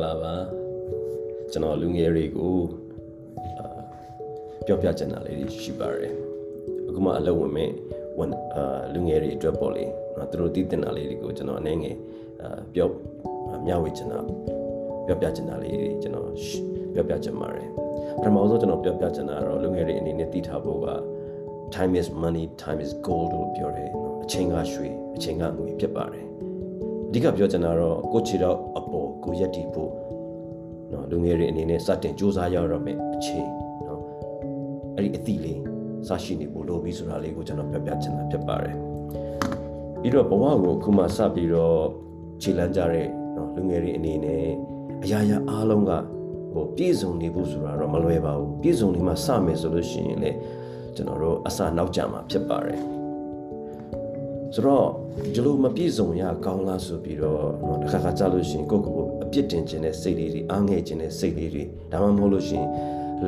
္ဂလာပါကျွန်တော်လူငယ်တွေကိုအာပြောပြချင်တာလေးတွေရှိပါတယ်အခုမှအလုပ်ဝင်မဲ့ဝန်အာလူငယ်တွေအတွက်ပေါ့လေနော်သူတို့သိတင်တာလေးတွေကိုကျွန်တော်အနေငယ်အာပြောမျှဝေချင်တာပြောပြချင်တာလေးတွေကျွန်တော်ပြောပြချင်ပါတယ်ပထမဆုံးကျွန်တော်ပြောပြချင်တာကတော့လူငယ်တွေအနေနဲ့သိထားဖို့က time is money time is gold လို့ပြောတယ်နော်အချိန်ကရွှေအချိန်ကငွေဖြစ်ပါတယ် အဓိကပြောချင်တာတော့ကိုချီတော့အပေါ်ကိုရက်တီဖို့နော်လူငယ်တွေအနေနဲ့စတင်စူးစမ်းရတော့မယ်အချိန်နော်အဲ့ဒီအသည့်လေးစရှိနေဖို့လိုပြီဆိုတာလေးကိုကျွန်တော်ပြောပြချင်တာဖြစ်ပါတယ်ပြီးတော့ဘဝကိုအခုမှစပြီးတော့ခြေလန်းကြတဲ့နော်လူငယ်တွေအနေနဲ့အရာရာအားလုံးကဟိုပြည့်စုံနေဖို့ဆိုတာတော့မလွယ်ပါဘူးပြည့်စုံနေမှစမယ်ဆိုလို့ရှိရင်လေကျွန်တော်တို့အစနောက်ကြမှာဖြစ်ပါတယ် ဆိုတော့ဒီလိုမပြည့်စုံရကောင်းလားဆိုပြီးတော့တော့တစ်ခါခါကြားလို့ရှိရင်ကိုယ့်ကိုယ်ကိုအပြစ်တင်ခြင်းနဲ့စိတ်လေးတွေအားငယ်ခြင်းနဲ့စိတ်လေးတွေဒါမှမဟုတ်လို့ရှိရင်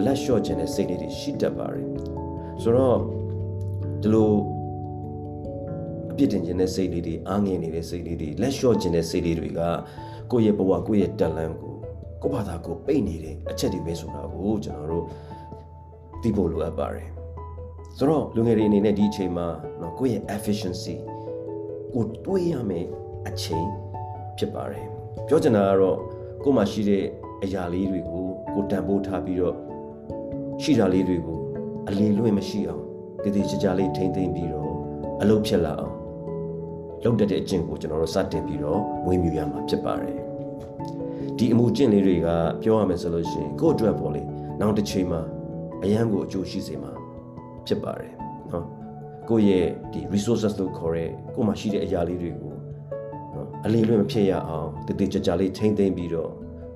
လက်လျှော့ခြင်းနဲ့စိတ်လေးတွေရှိတတ်ပါတယ်ဆိုတော့ဒီလိုအပြစ်တင်ခြင်းနဲ့စိတ်လေးတွေအားငယ်နေတဲ့စိတ်လေးတွေလက်လျှော့ခြင်းနဲ့စိတ်လေးတွေကကိုယ့်ရဲ့ဘဝကိုယ့်ရဲ့တက်လန့်ကိုကိုယ့်ဘာသာကိုပိတ်နေတဲ့အချက်တွေပဲဆိုတာကိုကျွန်တော်တို့သိဖို့လိုအပ်ပါတယ်ဆိုတော့လူငယ်တွေအနေနဲ့ဒီအချိန်မှာเนาะကိုယ့်ရဲ့ efficiency ကိုတွေးရမယ်အချိန်ဖြစ်ပါတယ်ပြောချင်တာကတော့ကိုယ်မှာရှိတဲ့အရာလေးတွေကိုကိုတန်ဖိုးထားပြီးတော့ရှိတာလေးတွေကိုအလေလွင့်မရှိအောင်တည်တည်ကြကြလေးထိမ့်သိမ့်ပြီးတော့အလုပ်ဖြစ်လာအောင်လုပ်တတ်တဲ့အကျင့်ကိုကျွန်တော်တို့စတင်ပြီးတော့ဝေမြူရမှာဖြစ်ပါတယ်ဒီအမှုကျင့်လေးတွေကပြောရမယ်ဆိုလို့ရှိရင်ကိုယ့်အတွက်ပေါ့လေနောက်တစ်ချိန်မှာအရန်ကိုအကျိုးရှိစေမှာဖြစ်ပါတယ်နော် ကိုယ့်ရဲ့ဒီ resources လို့ခေါ်တဲ့ကိုယ်မှာရှိတဲ့အရာလေးတွေကိုနော်အလေးလွင့်မဖြစ်ရအောင်တည်တည်ကြကြလေးထိမ့်သိမ့်ပြီးတော့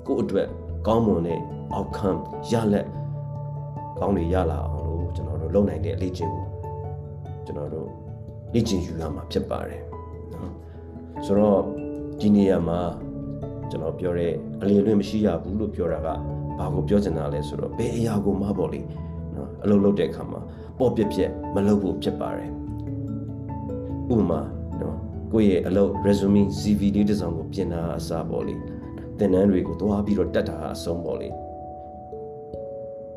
ကိုယ့်အတွက်ကောင်းမွန်တဲ့ outcome ရလက်ကောင်းတွေရလာအောင်လို့ကျွန်တော်တို့လုပ်နိုင်တဲ့အလေးချင်းကိုကျွန်တော်တို့လေ့ကျင့်ယူရမှာဖြစ်ပါတယ်နော်ဆိုတော့ဒီနေရာမှာကျွန်တော်ပြောတဲ့အလေးလွင့်မရှိရဘူးလို့ပြောတာကဘာကိုပြောချင်တာလဲဆိုတော့ဘယ်အရာကိုမှပေါ့လေနော်အလုပ်လုပ်တဲ့အခါမှာ ပေါ့ပြက်ပြက်မလုပ်ဖို့ဖြစ်ပါတယ်ဥပမာနော်ကိုယ့်ရဲ့အလုပ် resume CV လေးတစ်စောင်ကိုပြင်တာအစားပေါ့လေသင်တန်းတွေကိုသွားပြီးတော့တက်တာအဆုံးပေါ့လေ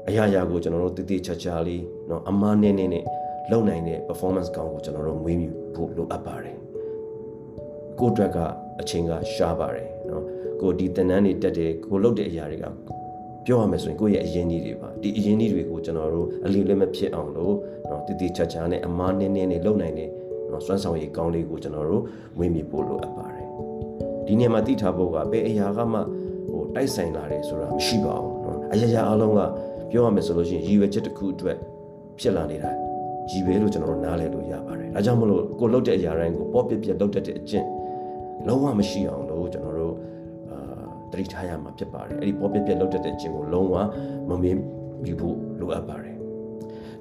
အရာရာကိုကျွန်တော်တို့တည်တည်ချာချာလေးနော်အမားနဲ့နဲ့နဲ့လုပ်နိုင်တဲ့ performance ကောင်းကိုကျွန်တော်တို့မွေးမြူဖို့လိုအပ်ပါတယ်ကိုယ့်အတွက်ကအချိန်ကရှားပါတယ်နော်ကိုဒီသင်တန်းတွေတက်တယ်ကိုလုပ်တဲ့အရာတွေက ပြောရမယ်ဆိုရင်ကိုယ့်ရဲ့အရင်ကြီးတွေပါဒီအရင်ကြီးတွေကိုကျွန်တော်တို့အလီလည်းမဖြစ်အောင်လို့နော်တည်တည်ချာချာနဲ့အမားနဲ့နဲ့နဲ့လုပ်နိုင်တဲ့နော်စွမ်းဆောင်ရည်ကောင်းလေးကိုကျွန်တော်တို့ဝင်းမြဖို့လိုအပ်ပါတယ်ဒီနေရာမှာသိထားဖို့ကဘယ်အရာကမှဟိုတိုက်ဆိုင်လာတယ်ဆိုတာမရှိပါဘူးနော်အရာရာအလုံးကပြောရမယ်ဆိုလို့ရှိရင်ရည်ရွယ်ချက်တစ်ခုအတွက်ဖြစ်လာနေတာရည်ပဲလို့ကျွန်တော်တို့နားလည်လို့ရပါတယ်ဒါကြောင့်မလို့ကိုလုပ်တဲ့အရာတိုင်းကိုပေါ့ပြက်ပြက်လုပ်တတ်တဲ့အကျင့်လုံးဝမရှိအောင်လို့ကျွန်တော်တို့အာ တတိထားရမှာဖြစ်ပါတယ်အဲ့ဒီပေါ့ပြက်ပြက်လုပ်တတ်တဲ့အကျင့်ကိုလုံးဝမမင်းယူဖို့လိုအပ်ပါတယ်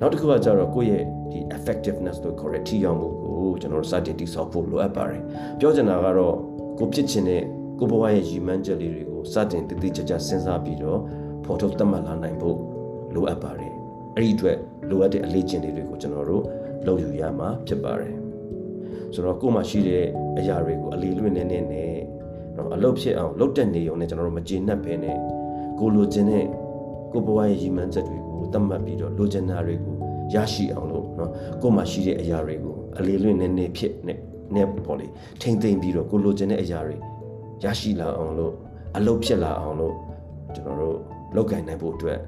နောက်တစ်ခုကကြတော့ကိုယ့်ရဲ့ဒီ effectiveness လို့ခေါ်တဲ့ထိရောက်မှုကိုကျွန်တော်တို့စတင်တည်ဆောက်ဖို့လိုအပ်ပါတယ်ပြောချင်တာကတော့ကိုဖြစ်ချင်တဲ့ကိုဘဝရဲ့ရည်မှန်းချက်လေးတွေကိုစတင်တည်တည်ကြကြစဉ်းစားပြီးတော့ဖော်ထုတ်သတ်မှတ်လာနိုင်ဖို့လိုအပ်ပါတယ်အဲ့ဒီအတွက်လိုအပ်တဲ့အလေးကျင့်လေးတွေကိုကျွန်တော်တို့လုပ်ယူရမှာဖြစ်ပါတယ်ဆိုတော့ကိုယ်မှာရှိတဲ့အရာတွေကိုအလေးလွင့်နေနေနဲ့ နော်အလုပ်ဖြစ်အောင်လုပ်တဲ့နေုံနဲ့ကျွန်တော်တို့မကျေနပ်ဘဲနဲ့ကိုလိုချင်တဲ့ကိုဘဝရဲ့ရည်မှန်းချက်တွေကိုသတ်မှတ်ပြီးတော့လိုချင်တာတွေကိုရရှိအောင်လို့နော်ကိုမှရှိတဲ့အရာတွေကိုအလေးလွင့်နေနေဖြစ်နဲ့နဲ့ပေါ့လေထိမ့်သိမ့်ပြီးတော့ကိုလိုချင်တဲ့အရာတွေရရှိလာအောင်လို့အလုပ်ဖြစ်လာအောင်လို့ကျွန်တော်တို့လုပ်ကင်နိုင်ဖို့အတွက်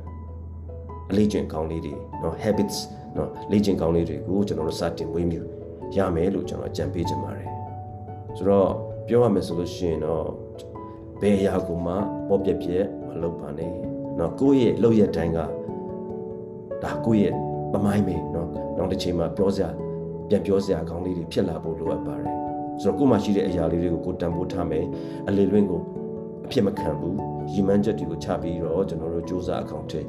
အလေးကျင့်ကောင်းလေးတွေနော် habits နော်လေ့ကျင့်ကောင်းလေးတွေကိုကျွန်တော်တို့စတင်ဝေးမြူရမယ်လို့ကျွန်တော်ကြံပေးချင်ပါတယ်ဆိုတော့ ပြောရမယ်ဆိုလို့ရှိရင်တော့ဘယ်အရာကိုမှပေါ်ပြက်ပြက်မလုပ်ပါနဲ့နော်ကိုယ့်ရဲ့လောက်ရတိုင်းကဒါကိုယ့်ရဲ့ပမိုင်းပဲနော်နောက်တစ်ချိန်မှာပြောစရာပြန်ပြောစရာအကောင်းလေးတွေဖြစ်လာဖို့လိုအပ်ပါတယ်ဆိုတော့ကိုယ်မှာရှိတဲ့အရာလေးတွေကိုကိုတန်ဖိုးထားမယ်အလေလွင့်ကိုအဖြစ်မခံဘူးရည်မှန်းချက်တွေကိုချပြီးတော့ကျွန်တော်တို့စူးစမ်းအကောင့်ထဲ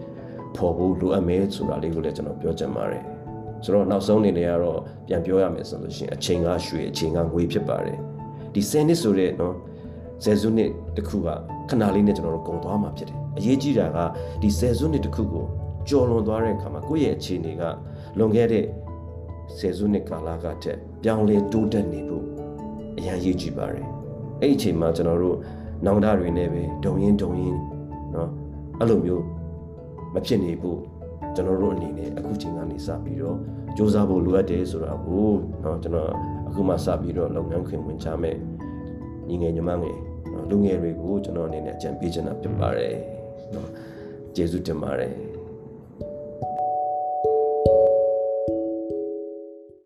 ပေါ်ဖို့လိုအပ်မယ်ဆိုတာလေးကိုလည်းကျွန်တော်ပြောချင်ပါတယ်ဆိုတော့နောက်ဆုံးအနေနဲ့ကတော့ပြန်ပြောရမယ်ဆိုလို့ရှိရင်အချိန်ကရွှေအချိန်ကငွေဖြစ်ပါတယ် ဒီ10နှစ်ဆိုတဲ့နော်ဆယ်စုနှစ်တစ်ခုကခဏလေးနဲ့ကျွန်တော်တို့ကုန်သွားမှာဖြစ်တယ်အရေးကြီးတာကဒီဆယ်စုနှစ်တစ်ခုကိုကျော်လွန်သွားတဲ့အခါမှာကိုယ့်ရဲ့အခြေအနေကလွန်ခဲ့တဲ့ဆယ်စုနှစ်ကာလကတည်းပြောင်းလဲတိုးတက်နေဖို့အရန်ရေးကြည့်ပါတယ်အဲ့ဒီအချိန်မှာကျွန်တော်တို့ နောင်တတွေနဲ့ပဲဒုံရင်ဒုံရင်เนาะအဲ့လိုမျိုးမဖြစ်နေဖို့ကျွန်တော်တို့အနေနဲ့အခုချိန်ကနေစပြီးတော့စူးစမ်းဖို့လိုအပ်တယ်ဆိုတာကိုเนาะကျွန်တော် အခုမှစပြီးတော့လုပ်ငန်းခွင်ဝင်ချမယ်ညီငယ်ညီမငယ်เนาะလူငယ်တွေကိုကျွန်တော်အနေနဲ့အကြံပေးချင်တာဖြစ်ပါတယ်เนาะကျေးဇူးတင်ပါတယ်